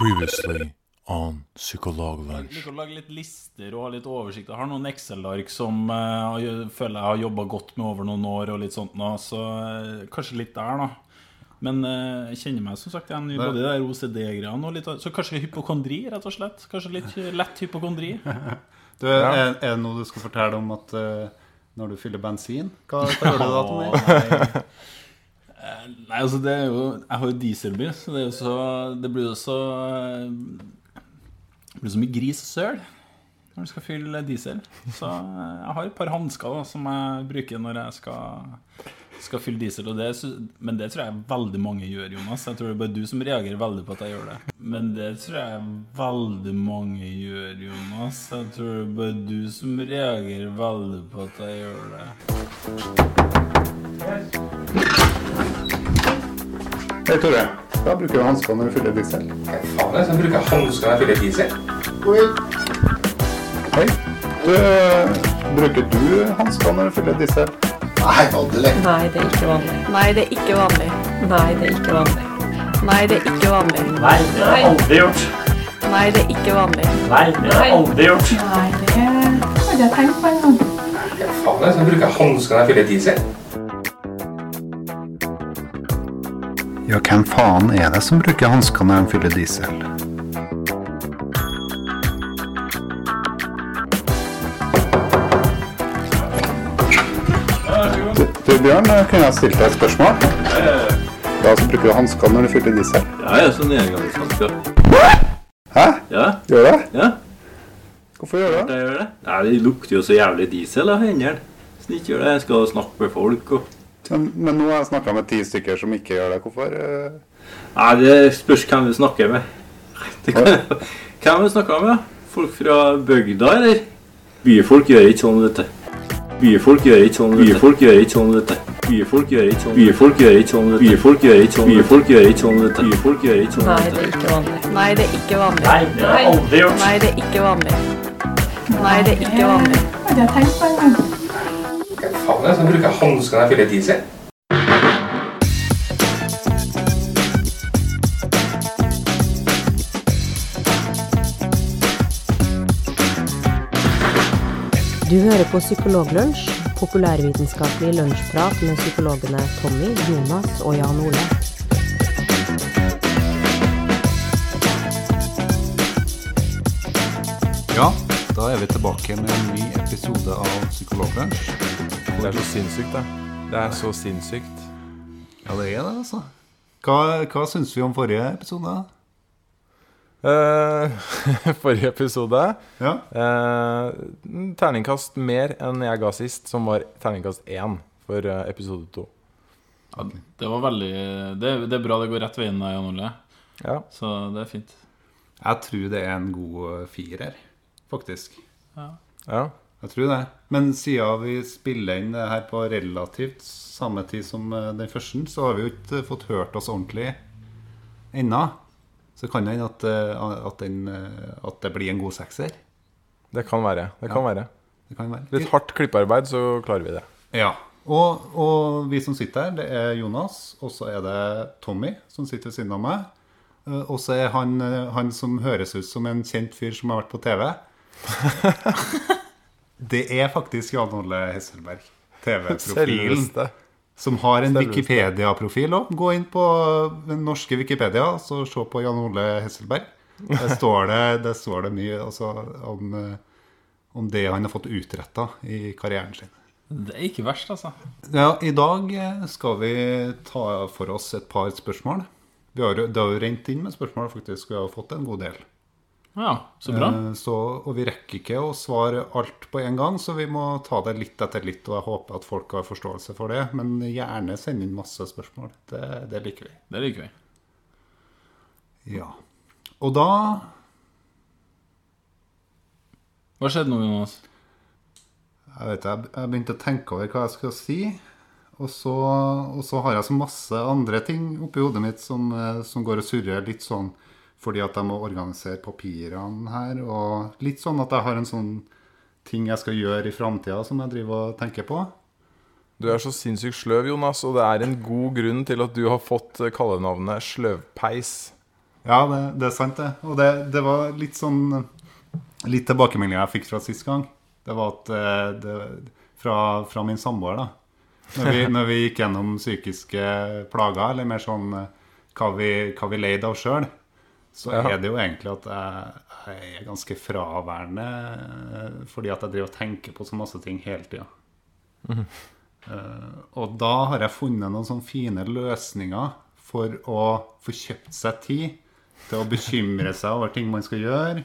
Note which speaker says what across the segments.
Speaker 1: Previously on Psykologlunsj.
Speaker 2: liker å lage litt lister og ha litt oversikt. Jeg har noen Excel-ark som eh, jeg føler jeg har jobba godt med over noen år, og litt sånt nå, så eh, kanskje litt der, da. Men eh, jeg kjenner meg som sagt igjen i både de der OCD-greiene og litt Så kanskje hypokondri, rett og slett. Kanskje litt lett hypokondri.
Speaker 3: Du, er, er det noe du skal fortelle om at når du fyller bensin? Hva, hva gjør du da, Tommy?
Speaker 2: Nei. Altså det er jo Jeg har jo dieselbil, så det så Det blir jo så Det blir så mye gris og søl når du skal fylle diesel. Så jeg har et par hansker som jeg bruker når jeg skal, skal fylle diesel. Det, men det tror jeg veldig mange gjør, Jonas. Jeg tror det er bare du som reagerer veldig på at jeg gjør det. Men det tror jeg veldig mange gjør, Jonas. Jeg tror det er bare du som reagerer veldig på at jeg gjør det.
Speaker 3: Hei, Tore. Da bruker du hansker når du fyller diesel.
Speaker 4: Faen, jeg skal bruke hansker når jeg fyller diesel.
Speaker 3: Hei. Du, eh, bruker du hansker når du fyller diesel?
Speaker 4: Nei, vanlig.
Speaker 5: Nei, det er ikke vanlig. Nei, det er ikke vanlig. Nei, det er ikke vanlig. Nei, det er ikke vanlig.
Speaker 6: Nei, det har jeg aldri gjort.
Speaker 5: Nei, det er ikke vanlig.
Speaker 6: Nei, det har jeg aldri gjort.
Speaker 5: Nei, det hadde jeg tenkt på en gang.
Speaker 4: Faen, jeg skal bruke hansker når jeg fyller diesel.
Speaker 3: Ja, hvem faen er det som bruker hansker når de fyller diesel? Du, du Bjørn, kunne jeg stilt deg et spørsmål? Da så bruker du hansker når du fyller diesel.
Speaker 7: Ja, jeg er sånn engangshansker.
Speaker 3: Hæ?
Speaker 7: Ja,
Speaker 3: Gjør du det?
Speaker 7: ja,
Speaker 3: Hvorfor gjør du det?
Speaker 7: jeg gjør det. Nei, det lukter jo så jævlig diesel av hendene. Så ikke gjør det. Jeg skal snakke med folk og
Speaker 3: Men, men nå har jeg snakka med ti stykker som ikke gjør det. Hvorfor? eh?
Speaker 7: Nei, det spørs hvem du snakker med. Kan... Hvem du snakker med? Folk fra bygda, eller? Byfolk gjør ikke sånn, vet du. Byfolk gjør ikke sånn, byfolk gjør ikke sånn, vet du. Byfolk gjør ikke sånn, byfolk gjør ikke sånn. Byfolk gjør ikke sånn, byfolk gjør ikke sånn, vet du. Byfolk gjør ikke sånn,
Speaker 5: Nei, det er ikke vanlig. Nei, det er ikke vanlig.
Speaker 6: Nei, det har jeg aldri gjort.
Speaker 5: Nei, det er ikke vanlig. Nei, det er ikke vanlig.
Speaker 8: hadde jeg tenkt på en gang.
Speaker 4: Faen, jeg skal bruke hansker når jeg fyller diesel.
Speaker 9: Du hører på Psykologlunsj, populærvitenskapelig lunsjprat med psykologene Tommy, Jonas og Jan Ole.
Speaker 3: Ja, da er vi tilbake med en ny episode av Psykologlunsj.
Speaker 10: Det er så sinnssykt, det. Det er så sinnssykt.
Speaker 3: Ja, det er det, altså. Hva, hva syns vi om forrige episode?
Speaker 10: Uh, forrige episode
Speaker 3: Ja.
Speaker 10: uh, Terningkast mer enn jeg ga sist, som var terningkast én for eh, episode to.
Speaker 2: Ja, det var veldig det, det er bra det går rett veien, Jan Ole.
Speaker 10: Ja.
Speaker 2: Så det er fint.
Speaker 3: Jeg tror det er en god firer, faktisk.
Speaker 10: Ja. ja.
Speaker 3: Jeg tror det. Men siden vi spiller inn det her på relativt samme tid som eh, den første, så har vi jo ikke fått hørt oss ordentlig ennå. Så kan det hende at, eh, at, eh, at det blir en god sekser.
Speaker 10: Det kan være. Det kan være.
Speaker 3: Det kan være.
Speaker 10: Litt hardt klippearbeid, så klarer vi det.
Speaker 3: Ja. Og, og vi som sitter her, det er Jonas, og så er det Tommy som sitter ved siden av meg. Eh, Og så er han, eh, han som høres ut som en kjent fyr som har vært på TV. Det er faktisk Jan Ole Hesselberg. TV-profilen. Som har en Wikipedia-profil òg. Gå inn på den norske Wikipedia så se på Jan Ole Hesselberg. Der står det, der står det mye altså, om, eh, om det han har fått utretta i karrieren sin.
Speaker 2: Det er ikke verst, altså.
Speaker 3: Ja, I dag eh, skal vi ta for oss et par spørsmål. Vi har, det har jo rent inn med spørsmål, faktisk. Vi har fått en god del.
Speaker 2: Ja, så bra.
Speaker 3: Eh, Så, og vi rekker ikke å svare alt på en gang, så vi må ta det litt etter litt. Og jeg håper at folk har forståelse for det. Men gjerne send inn masse spørsmål. Det, det liker vi.
Speaker 2: Det liker vi.
Speaker 3: Ja. Og da
Speaker 2: Hva skjedde nå, Jonas?
Speaker 3: Jeg vet jeg, jeg begynte å tenke over hva jeg skal si. Og så, og så har jeg så masse andre ting oppi hodet mitt som, eh, som går og surrer litt sånn fordi at jeg må organisere papirene her. Og litt sånn at jeg har en sånn ting jeg skal gjøre i framtida som jeg driver og tenker på.
Speaker 10: Du er så sinnssykt sløv, Jonas, og det er en god grunn til at du har fått eh, kallenavnet Sløvpeis.
Speaker 3: Ja, det, det er sant, det. Og det, det var litt sånn Litt tilbakemeldinger jeg fikk fra sist gang. Det var at eh, det, fra, fra min samboer, da. Når vi, når vi gikk gjennom psykiske plager, eller mer sånn eh, hva vi, hva vi leide av sjøl, så
Speaker 10: Ja.
Speaker 3: er det jo egentlig at jeg, jeg er ganske fraværende eh, fordi at jeg driver og tenker på så masse ting hele tida. Eh, og da har jeg funnet noen sånne fine løsninger for å få kjøpt seg tid til å bekymre seg over ting man skal gjøre,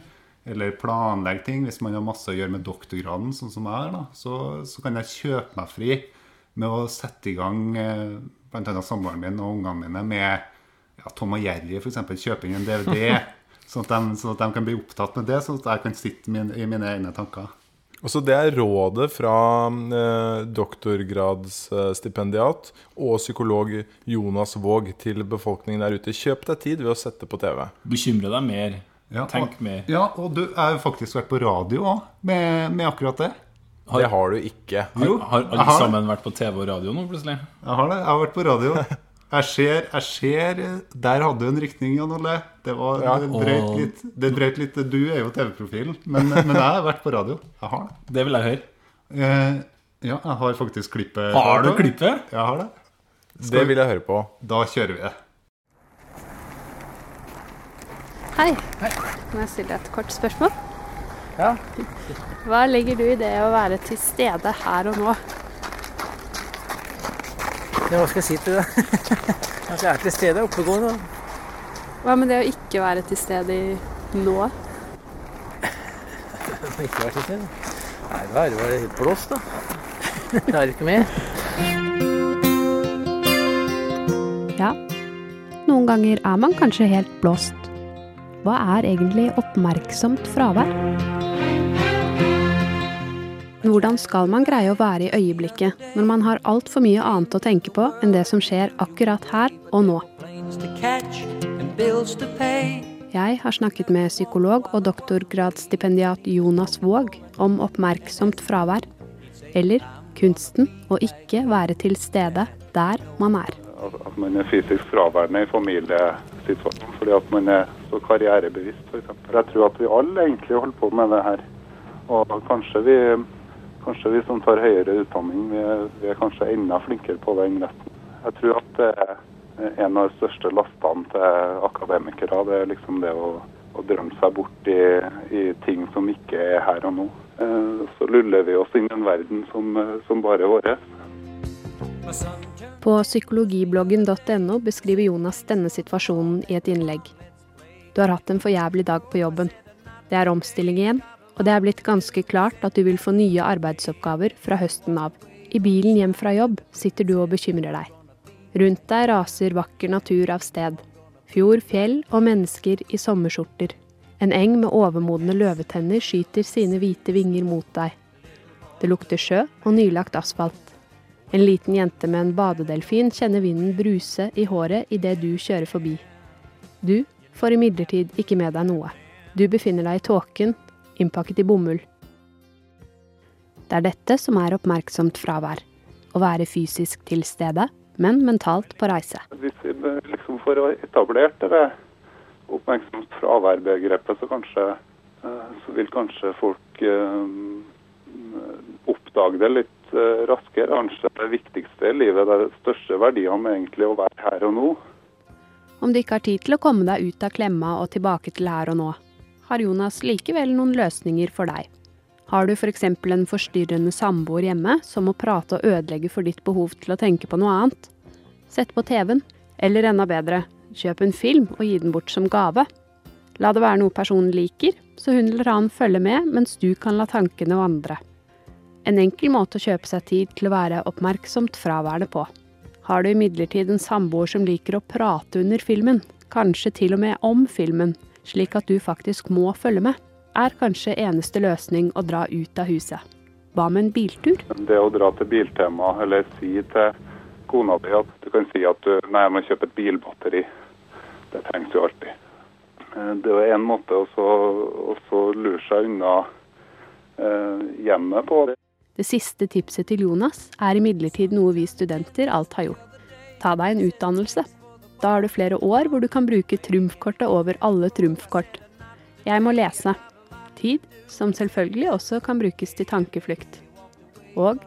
Speaker 3: eller planlegge ting. Hvis man har masse å gjøre med doktorgraden, sånn som jeg har, så, så kan jeg kjøpe meg fri med å sette i gang eh, bl.a. samboeren min og ungene mine med ja, Tom og Jerry, f.eks. kjøper inn en DVD. Sånn at, de, sånn at de kan bli opptatt med det, sånn at jeg kan sitte min, i mine egne tanker.
Speaker 10: Og så Det er rådet fra eh, doktorgradsstipendiat og psykolog Jonas Våg til befolkningen der ute. Kjøp deg tid ved å sette på TV.
Speaker 2: Bekymre deg mer.
Speaker 3: Ja,
Speaker 2: Tenk
Speaker 3: og,
Speaker 2: mer.
Speaker 3: Ja, og du har jo faktisk vært på radio òg med, med akkurat det.
Speaker 10: Det har du ikke.
Speaker 2: Har, har alle
Speaker 3: har
Speaker 2: sammen vært på TV og radio nå, plutselig?
Speaker 3: Jeg har det. Jeg har vært på radio. Jeg ser, jeg ser Der hadde du en rykning, Jan Olle. Det, var,
Speaker 10: Ja.
Speaker 3: det brøt litt. Det litt. Du er jo TV-profilen, men, men jeg har vært på radio. Jeg har det.
Speaker 2: Det vil jeg høre.
Speaker 3: Eh, ja, jeg har faktisk klippet.
Speaker 2: Har du klippet?
Speaker 3: Jeg har det.
Speaker 10: Det vil jeg høre på.
Speaker 3: Da kjører vi det.
Speaker 8: Hei. Kan jeg stille deg et kort spørsmål?
Speaker 6: Ja.
Speaker 8: Hva legger du i det å være til stede her og nå?
Speaker 6: Ja, hva skal jeg si til det? altså, jeg er til stede, oppegående.
Speaker 8: Hva med det å ikke være til stede i nå?
Speaker 6: Ikke være til stede. Nei, da er det bare helt blåst, da. Det er ikke mer.
Speaker 8: Ja, noen ganger er man kanskje helt blåst. Hva er egentlig oppmerksomt fravær? Hvordan skal man greie å være i øyeblikket når man har altfor mye annet å tenke på enn det som skjer akkurat her og nå? Jeg har snakket med psykolog og doktorgradsstipendiat Jonas Våg om oppmerksomt fravær, eller kunsten å ikke være til stede der man er.
Speaker 11: At man er fysisk fraværende i familiesituasjonen fordi at man er så karrierebevisst, f.eks. Jeg tror at vi alle egentlig holder på med det her. Og kanskje vi, kanskje vi som tar høyere utdanning, vi er, vi er kanskje enda flinkere på det enn resten. Jeg tror at det er en av de største lastene til akademikere. Det er liksom det å, å drømme seg bort i, i ting som ikke er her og nå. Eh, Så luller vi oss inn i en verden som, som bare er vår.
Speaker 8: På psykologibloggen.no beskriver Jonas denne situasjonen i et innlegg. Du har hatt en for jævlig dag på jobben. Det er omstilling igjen, og det er blitt ganske klart at du vil få nye arbeidsoppgaver fra høsten av. I bilen hjem fra jobb sitter du og bekymrer deg. Rundt deg raser vakker natur av sted. Fjord, fjell og mennesker i sommerskjorter. En eng med overmodne løvetenner skyter sine hvite vinger mot deg. Det lukter sjø og nylagt asfalt. En liten jente med en badedelfin kjenner vinden bruse i håret idet du kjører forbi. Du får imidlertid ikke med deg noe. Du befinner deg i tåken, innpakket i bomull. Det er dette som er oppmerksomt fravær. Å være fysisk til stede, men mentalt på reise.
Speaker 11: Hvis vi liksom får etablert det oppmerksomt fravær-begrepet, så kanskje eh, så vil kanskje folk eh, oppdage det litt eh, raskere. Kanskje det viktigste i livet, det største verdiene er egentlig å være her og nå.
Speaker 8: Om du ikke har tid til å komme deg ut av klemma og tilbake til her og nå, har Jonas likevel noen løsninger for deg. Har du f.eks. For en forstyrrende samboer hjemme som må prate og ødelegge for ditt behov til å tenke på noe annet? Sett på TV-en, eller enda bedre, kjøp en film og gi den bort som gave. La det være noe personen liker, så hun eller han følger med mens du kan la tankene vandre. En enkel måte å kjøpe seg tid til å være oppmerksomt fraværende på. Har du imidlertid en samboer som liker å prate under filmen, kanskje til og med om filmen, slik at du faktisk må følge med, er kanskje eneste løsning å dra ut av huset. Hva med en biltur?
Speaker 11: Det å dra til Biltema eller si til kona di at du kan si at du nei, jeg må kjøpe et bilbatteri. Det trengs jo alltid. Eh, Det er en måte å lure seg unna eh, hjemmet på.
Speaker 8: Det siste tipset til Jonas er imidlertid noe vi studenter alt har gjort. Ta deg en utdannelse. Da har du flere år hvor du kan bruke trumfkortet over alle trumfkort. Jeg må lese. Tid, som selvfølgelig også kan brukes til tankeflukt. Og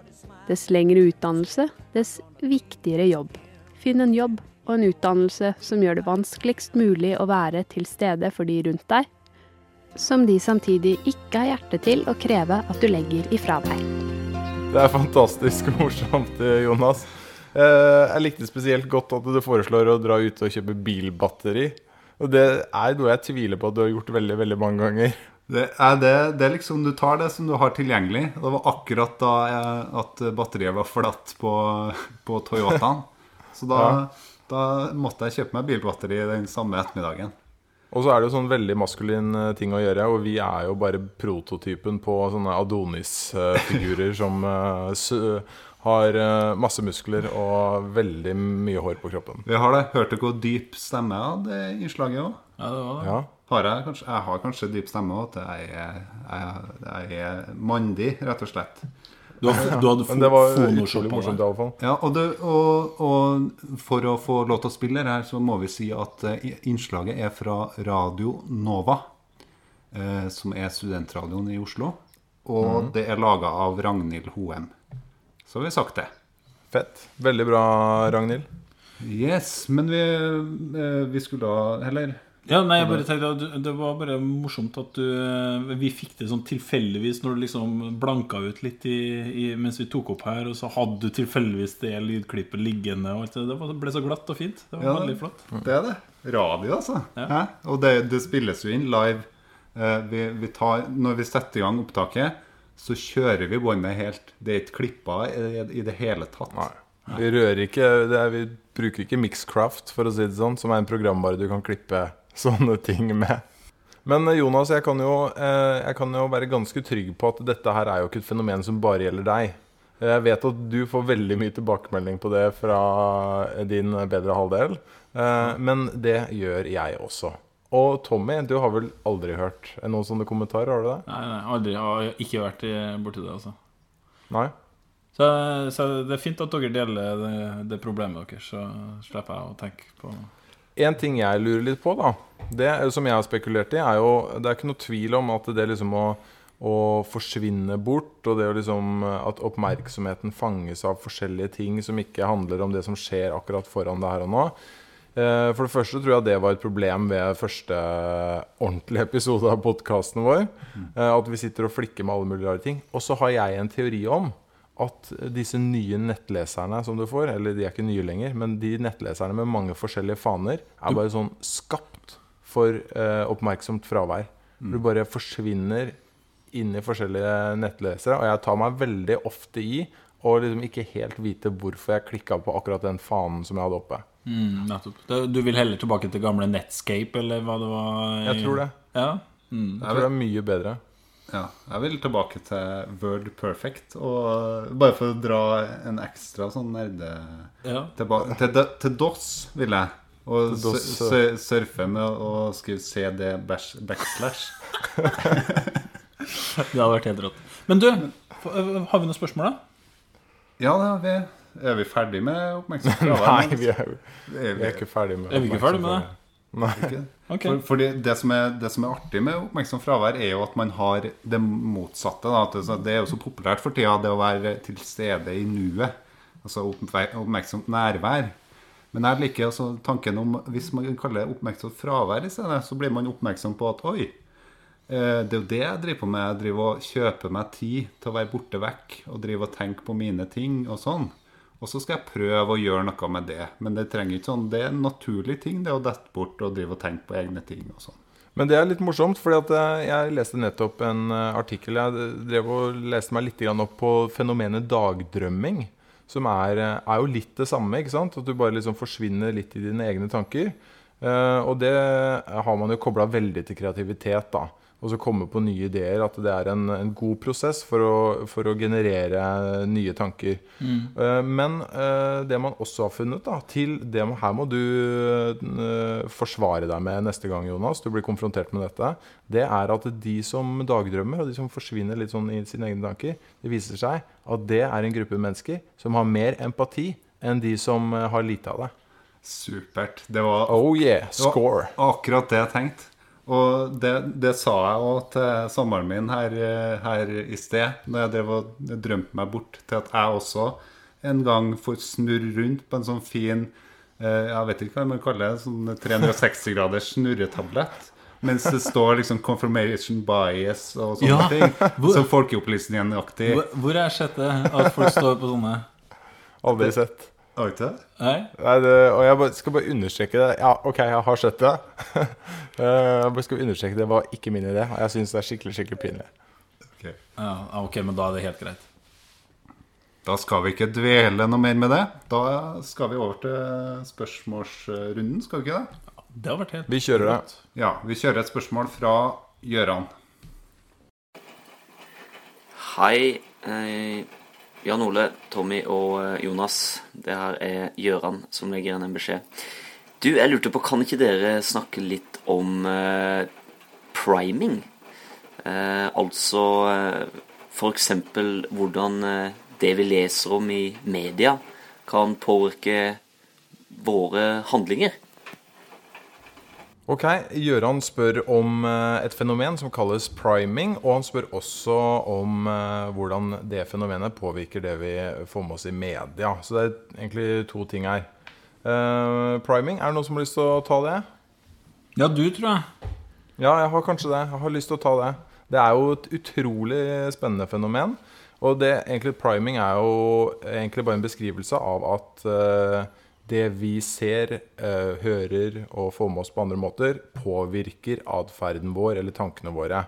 Speaker 8: dess lengre utdannelse, dess viktigere jobb. Finn en jobb og en utdannelse som gjør det vanskeligst mulig å være til stede for de rundt deg, som de samtidig ikke har hjerte til å kreve at du legger ifra deg.
Speaker 10: Det er fantastisk morsomt, Jonas. Eh, Jeg likte spesielt godt at du foreslår å dra ut og kjøpe bilbatteri. Og det er noe jeg tviler på at du har gjort veldig, veldig mange ganger.
Speaker 3: Det er, det, det er liksom Du tar det som du har tilgjengelig. Det var akkurat da jeg, at batteriet var flatt på, på Toyotaen. Så da, da måtte jeg kjøpe meg bilbatteri den samme ettermiddagen.
Speaker 10: Og så er det jo sånn veldig maskulin eh, ting å gjøre, og vi er jo bare prototypen på sånne Adonis-figurer som eh, s- har eh, masse muskler og veldig mye hår på kroppen.
Speaker 3: Vi har det. Hørte du hvor dyp stemme jeg hadde i innslaget òg?
Speaker 2: Ja, det var det.
Speaker 10: Ja.
Speaker 3: Har jeg, kanskje, jeg har kanskje dyp stemme òg. Jeg, er- jeg, jeg er mandig, rett og slett.
Speaker 2: Du, har, du hadde
Speaker 10: Men det var utrolig morsomt i alle fall.
Speaker 3: Ja, og, det, og, og for å få lov til å spille her, så må vi si at eh, innslaget er fra Radio Nova, eh, som er studentradioen i Oslo. Og
Speaker 10: mm.
Speaker 3: det er laga av Ragnhild Hoem. Så har vi sagt det.
Speaker 10: Fett. Veldig bra, Ragnhild.
Speaker 3: Yes, men vi, eh, vi skulle da heller
Speaker 2: Ja, nei, jeg bare tenkte at Det var bare morsomt at du eh, Vi fikk det sånn tilfeldigvis når du liksom blanka ut litt i, i, mens vi tok opp her, og så hadde du tilfeldigvis det lydklippet liggende. Og alt det. det var- ble så glatt og fint. Det var
Speaker 3: Ja,
Speaker 2: veldig flott.
Speaker 3: Det er det. Radio, altså.
Speaker 2: Ja.
Speaker 3: Og det, det spilles jo inn live. Eh, vi, vi tar, når vi setter i gang opptaket, så kjører vi båndet helt. Det er ikke klippa i, det hele tatt.
Speaker 10: Vi rører ikke er, Vi bruker ikke Mixcraft, for å si det sånn, som er en programvare du kan klippe sånne ting med. Men eh, Jonas, jeg kan, jo, eh, jeg kan jo være ganske trygg på at dette her er jo ikke et fenomen som bare gjelder deg. Jeg vet at du får veldig mye tilbakemelding på det fra din bedre halvdel. eh, Men det gjør jeg også. Og Tommy, du har vel aldri hørt noen sånne kommentarer? har du det?
Speaker 2: Nei, nei, aldri. Jeg har ikke vært borti det, altså.
Speaker 10: Nei?
Speaker 2: Så, så det er fint at dere deler det, det problemet deres, så slipper jeg å tenke på
Speaker 10: En ting jeg lurer litt på, da, det som jeg har spekulert i, er jo Det er ikke noe tvil om at det liksom å, å forsvinne bort, og det å liksom at oppmerksomheten fanges av forskjellige ting som ikke handler om det som skjer akkurat foran det her og nå. Eh, For det første tror jeg det var et problem ved første ordentlige episode av podkasten vår. eh, At vi sitter og flikker med alle mulige rare ting. Og så har jeg en teori om at disse nye nettleserne som du får, eller de er ikke nye lenger, men de nettleserne med mange forskjellige faner, er bare sånn skapt for eh, oppmerksomt fravær. Du bare forsvinner inn i forskjellige nettlesere, og jeg tar meg veldig ofte i å liksom ikke helt vite hvorfor jeg klikka på akkurat den fanen som jeg hadde oppe.
Speaker 2: Mm, Nettopp. Du vil heller tilbake til gamle Netscape, eller hva det var?
Speaker 10: Jeg tror det.
Speaker 2: Ja. Mm.
Speaker 10: Jeg tror det er mye bedre.
Speaker 3: Ja, jeg vil tilbake til Word Perfect. Og bare for å dra en ekstra sånn nerde
Speaker 2: Ja.
Speaker 3: tilbake, til, til DOS, vil jeg. Og
Speaker 10: DOS,
Speaker 3: su- su- surfe med å skrive CD backslash.
Speaker 2: Det hadde vært helt rått. Men du, har vi noen spørsmål, da?
Speaker 3: Ja, det har vi. Er vi ferdig med oppmerksomt fravær?
Speaker 10: Nei, vi er, vi er ikke ferdig med
Speaker 2: Er vi ikke ferdig med det?
Speaker 10: Nei.
Speaker 3: Okay.
Speaker 2: Ok.
Speaker 3: For, fordi det som, er, det som er artig med oppmerksomt fravær, er jo at man har det motsatte. Da. Det, er jo så populært for tida, det å være til stede i nuet. Altså oppmerksomt nærvær. Men jeg liker også tanken om hvis man kaller det oppmerksomt fravær i stedet, så blir man oppmerksom på at oi, eh, det er jo det jeg driver på med. Jeg driver og kjøper meg tid til å være borte vekk og driver og tenke på mine ting og sånn. Og så skal jeg prøve å gjøre noe med det. Men det trenger ikke sånn, det er en naturlig ting, det å dette bort og drive og tenke på egne ting og sånn.
Speaker 10: Men det er litt morsomt, fordi eh, jeg leste nettopp en eh, artikkel Jeg drev og leste meg litt opp på fenomenet dagdrømming. Som er, eh, er jo litt det samme. ikke sant? At du bare liksom forsvinner litt i dine egne tanker. Eh, og det har man jo kobla veldig til kreativitet. da. Og så komme på nye ideer. At det er en, en god prosess for å, for å generere nye tanker.
Speaker 2: Mm.
Speaker 10: Eh, Men eh, det man også har funnet, da, til det Her må du forsvare deg med neste gang, Jonas. Du blir konfrontert med dette. Det er at de som dagdrømmer, og de som forsvinner litt sånn i sine egne tanker, det viser seg at det er en gruppe mennesker som har mer empati enn de som har lite av det.
Speaker 3: Supert. Det var,
Speaker 10: Oh yeah,
Speaker 3: det var akkurat det jeg tenkte. Og det, det sa jeg òg til samboeren min her, her i sted, når jeg drev og drømte meg bort til at jeg også en gang får snurre rundt på en sånn fin eh, Jeg vet ikke hva man kaller det, sånn 360 graders snurretablett. Mens det står liksom 'confirmation bias' og sånne
Speaker 2: Ja,
Speaker 3: ting.
Speaker 2: hvor-
Speaker 3: Som Folkeopplysningen-aktig.
Speaker 2: Hvor, hvor har jeg sett det? At folk står på sånne
Speaker 10: Aldri sett.
Speaker 3: Har du ikke det?
Speaker 2: Nei?
Speaker 10: Nei, det, og jeg bare, skal bare understreke det. Ja, OK, jeg har sett det. Eh, jeg bare skal understreke det var ikke min idé. Og jeg syns det er skikkelig skikkelig pinlig.
Speaker 2: Ja, ok, men da er det helt greit.
Speaker 3: Da skal vi ikke dvele noe mer med det. Da skal vi over til spørsmålsrunden, skal vi ikke det?
Speaker 2: Det har vært helt
Speaker 10: Vi kjører det.
Speaker 3: Ja, vi kjører et spørsmål fra Gøran.
Speaker 12: Hei, eh, Jan Ole, Tommy og eh, Jonas. Det her er Gjøran som legger igjen en beskjed. Du, jeg lurte på, kan ikke dere snakke litt om eh, priming? Eh, altså eh, f.eks. hvordan eh, det vi leser om i media, kan påvirke våre handlinger.
Speaker 10: Ok, Gjøran spør om eh, et fenomen som kalles priming, og han spør også om eh, hvordan det fenomenet påvirker det vi får med oss i media. Så det er egentlig to ting her. Eh, priming, er det noen som har lyst til å ta det?
Speaker 2: Ja, du, tror jeg.
Speaker 10: Ja, jeg har kanskje det. Jeg har lyst til å ta det. Det er jo et utrolig spennende fenomen. Og det, egentlig, priming er jo egentlig bare en beskrivelse av at eh, det vi ser, eh, hører og får med oss på andre måter, påvirker atferden vår eller tankene våre.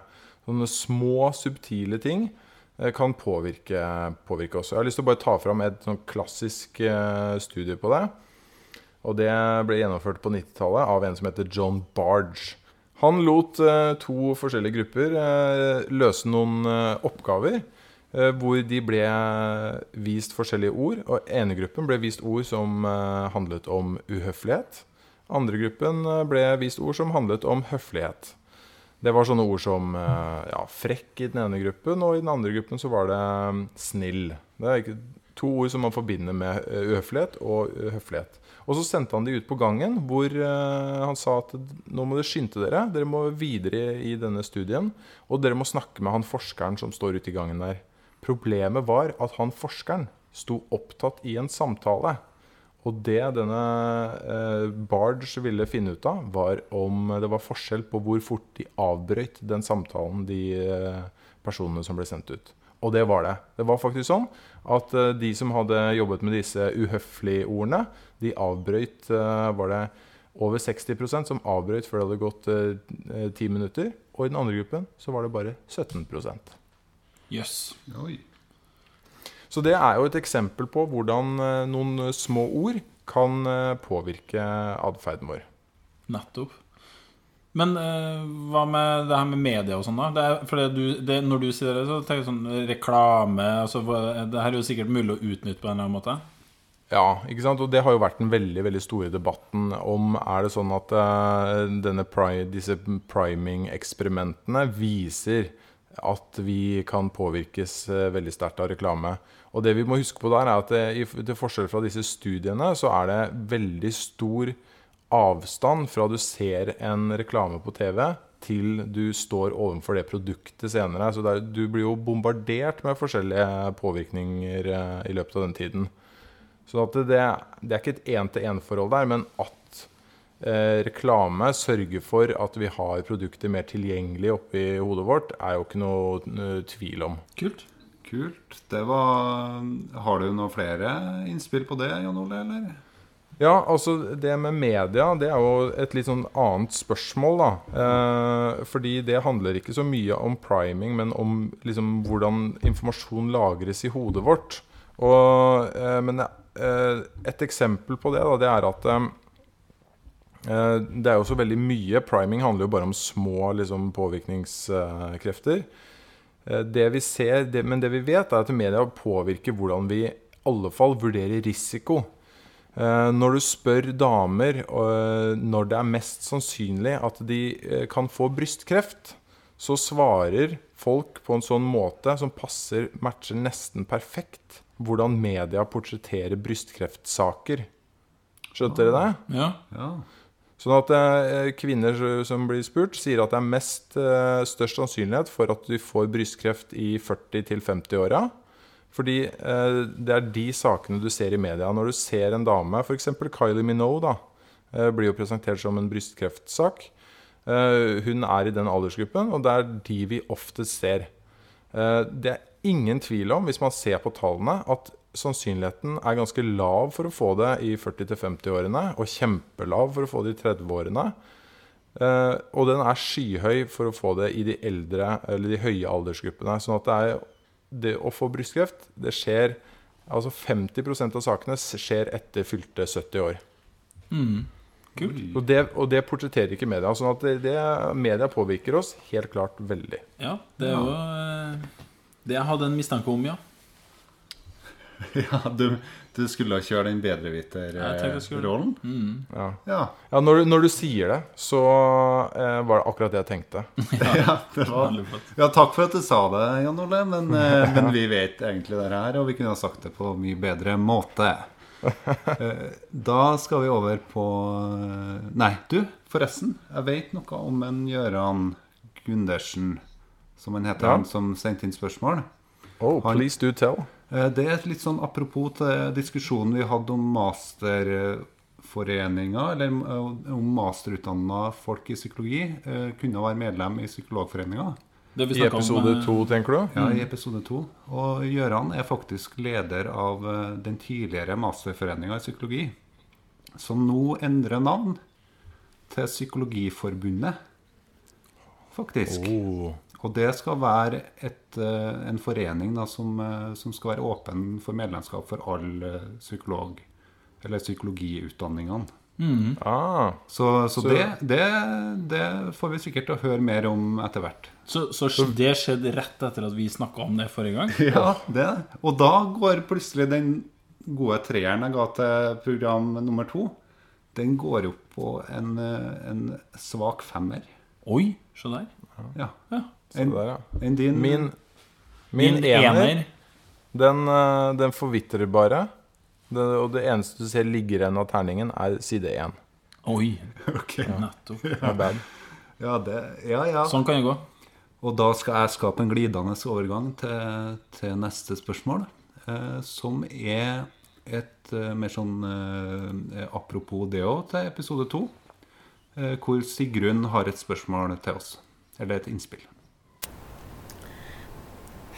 Speaker 10: Sånne små, subtile ting eh, kan påvirke, påvirke oss. Jeg har lyst til å bare ta fram et sånn klassisk eh, studie på det. Og det ble gjennomført på 90-tallet av en som heter John Barge. Han lot to forskjellige grupper løse noen oppgaver hvor de ble vist forskjellige ord. Og ene gruppen ble vist ord som eh, handlet om uhøflighet. Andre gruppen eh, ble vist ord som handlet om høflighet. Det var sånne ord som eh, ja, frekk i den ene gruppen, og i den andre gruppen så var det eh, snill. Det er to ord som man forbinder med eh, uhøflighet og eh, høflighet. Og så sendte han de ut på gangen, hvor eh, han sa at nå må dere skynde dere. Dere må videre i denne studien, og dere må snakke med han forskeren som står ute i gangen der. Problemet var at han forskeren sto opptatt i en samtale. Og det denne eh, Barge ville finne ut av, var om det var forskjell på hvor fort de avbrøt den samtalen, de eh, personene som ble sendt ut. Og det var det. Det var faktisk sånn at eh, de som hadde jobbet med disse uhøflige ordene, de avbrøt eh, Var det over 60% som avbrøt før det hadde gått eh, ti minutter. Og i den andre gruppen så var det bare 17
Speaker 2: Jøss.
Speaker 3: Yes.
Speaker 10: Så det er jo et eksempel på hvordan eh, noen små ord kan eh, påvirke atferden vår.
Speaker 2: Nettopp. Men eh, hva med det her med media og sånn, da? Det er, for det du, det, når du sier det, så tenker jeg sånn reklame altså, Det her er jo sikkert mulig å utnytte på en eller annen måte?
Speaker 10: Ja, ikke sant? og det har jo vært den veldig veldig store debatten om er det sånn at uh, denne pri disse priming-eksperimentene viser at vi kan påvirkes eh, veldig sterkt av reklame. Og det vi må huske på der er at det, i til forskjell fra disse studiene, så er det veldig stor avstand fra du ser en reklame på TV til du står overfor det produktet senere. Så det er, du blir jo bombardert med forskjellige påvirkninger eh, i løpet av den tiden. Så det, det er ikke et én-til-én-forhold der, men at eh, reklame sørge for at vi har produkter mer tilgjengelig oppi hodet vårt, er jo ikke noe eh, tvil om.
Speaker 2: Kult.
Speaker 3: Kult. Det var Har du noen flere innspill på det, Jan Ole, eller?
Speaker 10: Ja, altså det med media, det er jo et litt sånn annet spørsmål, da. Eh, fordi det handler ikke så mye om priming, men om liksom hvordan informasjon lagres i hodet vårt. Og, eh, men eh, et eksempel på det, da, det er at eh, eh, det er jo så veldig mye. Priming handler jo bare om små liksom, påvirkningskrefter. Eh, Det vi ser, det, men det vi vet, er at media påvirker hvordan vi i alle fall vurderer risiko. Eh, Når du spør damer eh, når det er mest sannsynlig at de eh, kan få brystkreft, så svarer folk på en sånn måte som passer, matcher nesten perfekt hvordan media portretterer brystkreftsaker. Skjønte dere det?
Speaker 2: Ja.
Speaker 3: Ja.
Speaker 10: Sånn at eh, kvinner som blir spurt, sier at det er mest eh, størst sannsynlighet for at du får brystkreft i 40-50-åra. Fordi eh, det er de sakene du ser i media. Når du ser en dame, f.eks. Kylie Minogue, da, blir jo presentert som en brystkreftsak. Hun er i den aldersgruppen, og det er de vi oftest ser. Det er ingen tvil om, hvis man ser på tallene, at sannsynligheten er ganske lav for å få det i 40-50-årene, og kjempelav for å få det i 30-årene. Eh, og den er skyhøy for å få det i de eldre, eller de høye aldersgruppene. Sånn at det, er, det å få brystkreft, det skjer Altså 50% av sakene skjer etter fylte 70 år.
Speaker 2: Mm. Kult.
Speaker 10: Og det, og det portretterer ikke media. Sånn at det, det, media påvirker oss helt klart veldig.
Speaker 2: Ja, det er jo eh, det jeg hadde en mistanke om, ja.
Speaker 3: Ja, du, du skulle ha kjørt den bedreviterrollen?
Speaker 2: Mm.
Speaker 10: Ja.
Speaker 3: Ja.
Speaker 10: Ja, når, du- når du sier det, så eh, var det akkurat det jeg tenkte.
Speaker 3: Ja, det var, ja, takk for at du sa det, Jan Ole, men, eh, men vi vet egentlig det her, og vi kunne ha sagt det på mye bedre måte. Eh, Da skal vi over på eh, Nei, du, forresten. Jeg vet noe om en Gøran Gundersen, som han heter,
Speaker 10: Ja.
Speaker 3: han som sendte inn spørsmål.
Speaker 10: Oh,
Speaker 3: Han-
Speaker 10: please do tell.
Speaker 3: Eh, Det er litt sånn apropos til diskusjonen vi hadde om masterforeninger, eller eh, om masterutdanna folk i psykologi eh, kunne være medlem i Psykologforeninga.
Speaker 2: Det vi
Speaker 10: I episode to, tenker du?
Speaker 3: Ja, i episode to. Og Gøran er faktisk leder av den tidligere masterforeninga i psykologi, som nå endrer navn til Psykologiforbundet, faktisk.
Speaker 10: Oh.
Speaker 3: Og det skal være et, eh, en forening da, som, eh, som skal være åpen for medlemskap for alle psykolog- psykologiutdanningene.
Speaker 2: Mm.
Speaker 10: Ah.
Speaker 3: Så, så,
Speaker 10: Så-
Speaker 3: det, det, det får vi sikkert å høre mer om etter hvert.
Speaker 2: Så, så det skjedde rett etter at vi snakka om det forrige gang?
Speaker 3: Ja, det. Og da går plutselig den gode treeren jeg ga til program nummer to, den går opp på en, eh, en svak femmer.
Speaker 2: Oi, se der.
Speaker 3: Ja.
Speaker 2: Ja.
Speaker 10: Se
Speaker 3: En,
Speaker 10: der, ja.
Speaker 3: en din
Speaker 10: Min, min,
Speaker 2: Min
Speaker 10: ener,
Speaker 2: ener.
Speaker 10: Den, eh, den forvitrer bare. Det, og det eneste du ser ligger igjen av terningen, er side én.
Speaker 2: Oi,
Speaker 3: Ok.
Speaker 2: nettopp.
Speaker 10: Ja. bad.
Speaker 3: Ja, det, ja, ja.
Speaker 2: Sånn kan det gå.
Speaker 3: Og da skal jeg skape en glidende overgang til, til neste spørsmål, eh, som er et eh, mer sånn eh, apropos det òg, til episode to, hvor Sigrun har et spørsmål til oss. Eller et innspill.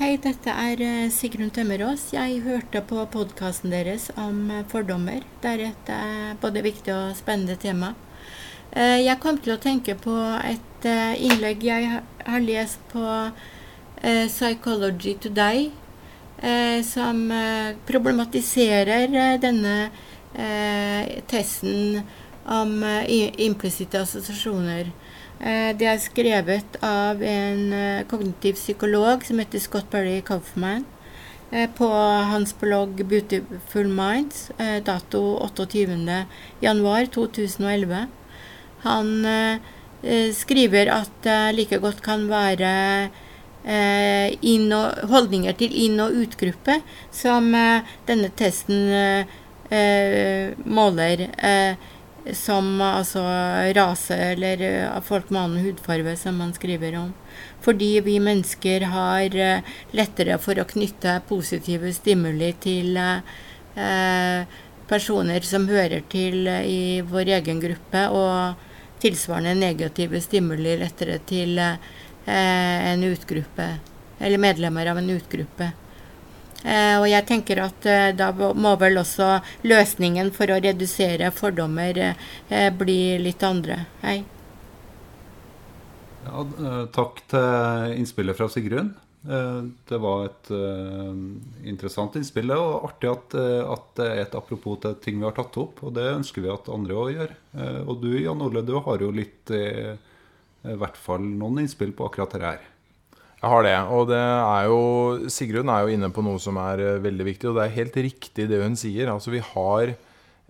Speaker 13: Hei, dette er eh, Sigrun Tømmerås. Jeg hørte på podkasten deres om eh, fordommer. Det er et eh, både viktig og spennende tema. Eh, Jeg kom til å tenke på et eh, innlegg jeg har lest på eh, Psychology Today, eh, som eh, problematiserer eh, denne eh, testen om eh, implisitte assosiasjoner. Eh, Det er skrevet av en eh, kognitiv psykolog som heter Scott Berry Kaufman. På hans blogg Beautiful Minds, dato 28. januar 2011. Han skriver at det like godt kan være og, holdninger til inn- og utgruppe som denne testen måler. Som altså rase eller eh, folk med annen hudfarge, som man skriver om. Fordi vi mennesker har eh, lettere for å knytte positive stimuli til eh, personer som hører til i vår egen gruppe, og tilsvarende negative stimuli lettere til en utgruppe, eller medlemmer av en utgruppe. Eh, og jeg tenker at eh, da må vel også løsningen for å redusere fordommer eh, bli litt andre. Hei.
Speaker 3: Ja, takk til innspillet fra Sigrun. Det var et interessant innspill, og artig at, at det er et apropos til ting vi har tatt opp. Og det ønsker vi at andre òg gjør. Og du Jan Ole, du har jo litt i hvert fall noen innspill på akkurat dette her.
Speaker 10: Jeg har det. Og det er jo Sigrun er jo inne på noe som er eh, veldig viktig, og det er helt riktig det hun sier. Altså vi har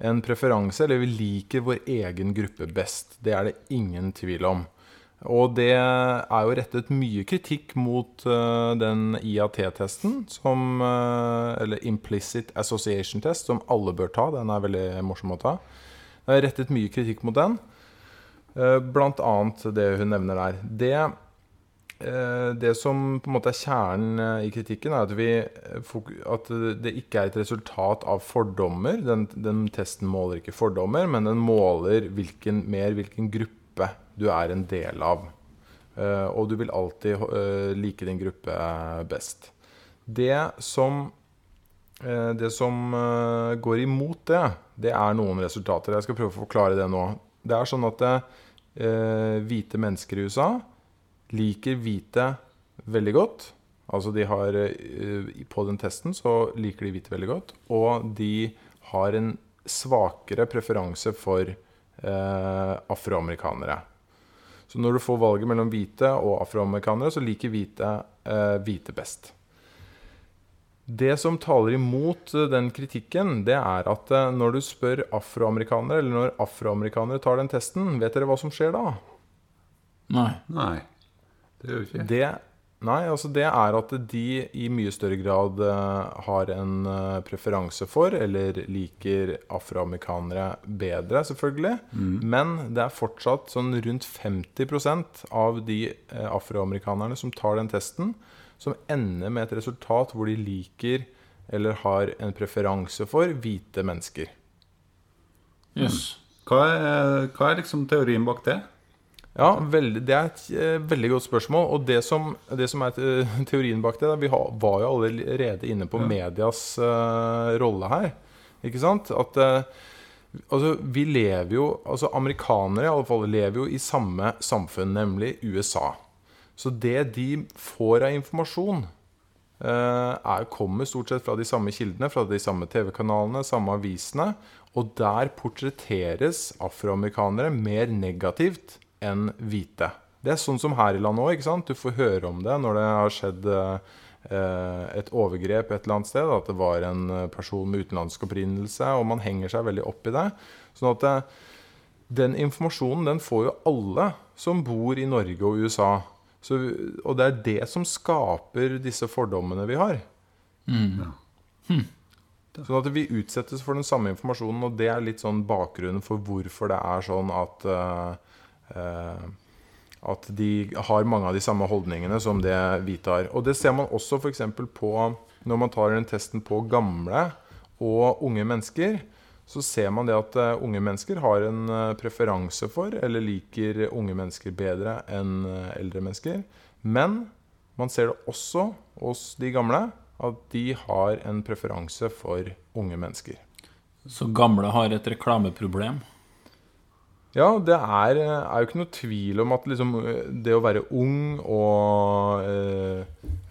Speaker 10: en preferanse, eller vi liker vår egen gruppe best. Det er det ingen tvil om. Og det er jo rettet mye kritikk mot uh, den IAT-testen, som uh, Eller Implicit Association Test, som alle bør ta. Den er veldig morsom å ta. Det er rettet mye kritikk mot den. Uh, Blant annet det hun nevner der. Det, det som på en måte er kjernen eh, i kritikken, er at, vi, eh, at det ikke er et resultat av fordommer. Den, den testen måler ikke fordommer, men den måler hvilken, mer hvilken gruppe du er en del av. Eh, og du vil alltid eh, like din gruppe best. Det som Eh, Det som eh, går imot det, det er noen resultater. Jeg skal prøve å forklare det nå. Det er sånn at eh, hvite mennesker i USA liker hvite veldig godt. Altså de har eh, På den testen så liker de hvite veldig godt. Og de har en svakere preferanse for eh, afroamerikanere. Så når du får valget mellom hvite og afroamerikanere, så liker hvite eh, hvite best. Det som taler imot eh, den kritikken, det er at eh, når du spør afroamerikanere, eller når afroamerikanere tar den testen, vet dere hva som skjer da?
Speaker 2: Nei.
Speaker 3: Nei. Det gjør vi ikke.
Speaker 10: Det, nei, altså det er at de i mye større grad eh, har en eh, preferanse for, eller liker afroamerikanere bedre, selvfølgelig.
Speaker 3: Mm.
Speaker 10: Men det er fortsatt sånn rundt 50% av de eh, afroamerikanerne som tar den testen, som ender med et resultat hvor de liker eller har en preferanse for hvite mennesker.
Speaker 2: Jøss.
Speaker 3: Hva, er, hva er liksom teorien bak det?
Speaker 10: Ja, veldig, Det er et eh, veldig godt spørsmål. Og det som, det som er te- teorien bak det Vi har, var jo allerede inne på medias eh, rolle her. Ikke sant? At eh, altså, vi lever jo Altså amerikanere i alle fall lever jo i samme samfunn, nemlig USA. Så det de får av informasjon, eh, er, kommer stort sett fra de samme kildene, fra de samme TV-kanalene, samme avisene. Og der portretteres afroamerikanere mer negativt enn hvite. Det er sånn som her i landet òg. Du får høre om det når det har skjedd eh, et overgrep et eller annet sted. At det var en person med utenlandsk opprinnelse, og man henger seg veldig opp i det. Sånn at eh, den informasjonen den får jo alle som bor i Norge og USA. Så, og det er det som skaper disse fordommene vi har.
Speaker 2: Mm.
Speaker 10: Sånn at vi utsettes for den samme informasjonen, og det er litt sånn bakgrunnen for hvorfor det er sånn at eh, At de har mange av de samme holdningene som det hvite har. Og det ser man også f.eks. på når man tar den testen på gamle og unge mennesker. Så ser man det at eh, unge mennesker har en eh, preferanse for, eller liker unge mennesker bedre enn eh, eldre mennesker. Men man ser det også hos de gamle, at de har en preferanse for unge mennesker.
Speaker 2: Så gamle har et reklameproblem?
Speaker 10: Ja, det er, er jo ikke noe tvil om at liksom, det å være ung og eh,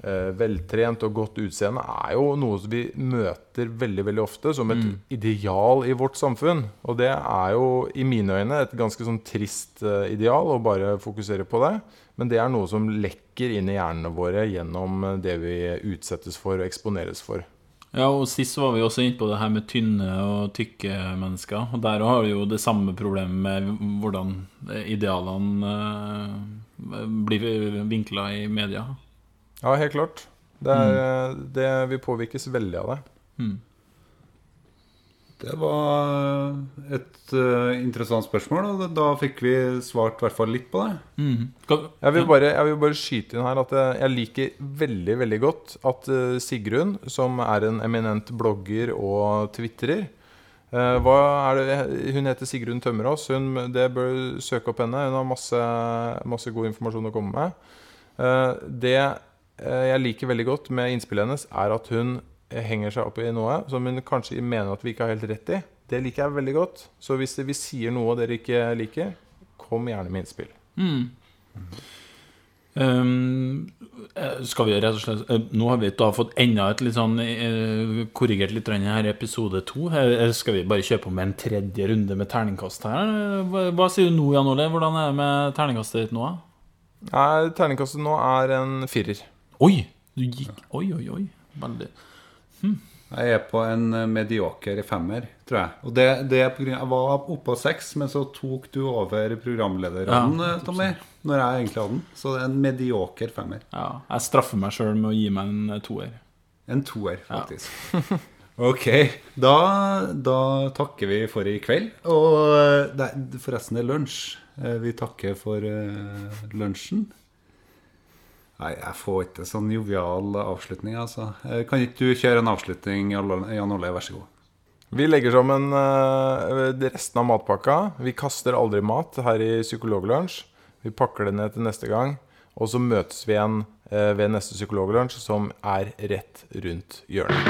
Speaker 10: eh, veltrent og godt utseende er jo noe som vi møter veldig veldig ofte som et
Speaker 2: Mm.
Speaker 10: ideal i vårt samfunn. Og det er jo i mine øyne et ganske sånn trist eh, ideal å bare fokusere på det. Men det er noe som lekker inn i hjernene våre gjennom eh, det vi utsettes for og eksponeres for.
Speaker 2: Ja, og Sist var vi også inne på det her med tynne og tykke mennesker. Og Der har vi jo det samme problemet med hvordan idealene eh, blir vinkla i media.
Speaker 10: Ja, helt klart. Det er, det, vi påvirkes veldig av det.
Speaker 2: Mm.
Speaker 3: Det var et uh, interessant spørsmål, og da fikk vi svart i hvert fall litt på det.
Speaker 2: Mm.
Speaker 10: Jeg vil, bare, jeg vil bare skyte inn her at jeg, jeg liker veldig veldig godt at uh, Sigrun, som er en eminent blogger og tvitrer eh, er det, Hun heter Sigrun Tømmerås. Hun, det bør søke opp henne. Hun har masse, masse god informasjon å komme med. Eh, det eh, jeg liker veldig godt med innspillet hennes, er at hun henger seg opp i noe som hun kanskje mener at vi ikke har helt rett i. Det liker jeg veldig godt. Så hvis vi sier noe dere ikke liker, kom gjerne med innspill.
Speaker 2: Mm. Um, eh, skal vi rett og slett eh, Nå har vi da fått enda et litt sånn eh, korrigert litt her i episode to. Skal vi bare kjøre på med en tredje runde med terningkast her? Hva, hva sier du nå, Jan Ole? Hvordan er det med terningkastet ditt nå?
Speaker 10: Nei, Terningkastet nå er en firer.
Speaker 2: Oi! Du gikk Oi, oi, oi. Veldig
Speaker 3: Jeg er på en eh, medioker femmer, tror jeg. Og det, det er på grunn Jeg var oppe på seks, men så tok du over programlederrollen,
Speaker 2: Ja,
Speaker 3: eh, Tommy. Når jeg egentlig hadde den. Så det er en medioker femmer.
Speaker 2: Ja, jeg straffer meg sjøl med å gi meg en eh, toer.
Speaker 3: En toer, faktisk. Ok, da, da takker vi for i kveld. Og det forresten det er lunsj. Vi takker for lunsjen. Nei, jeg får ikke sånn jovial avslutning, altså. Eh, Kan ikke du kjøre en avslutning, Jan Ole? Vær så god.
Speaker 10: Vi legger sammen eh, resten av matpakka. Vi kaster aldri mat her i Psykologlunsj. Vi pakker det ned til neste gang. Og så møtes vi igjen eh, ved neste Psykologlunsj, som er rett rundt hjørnet.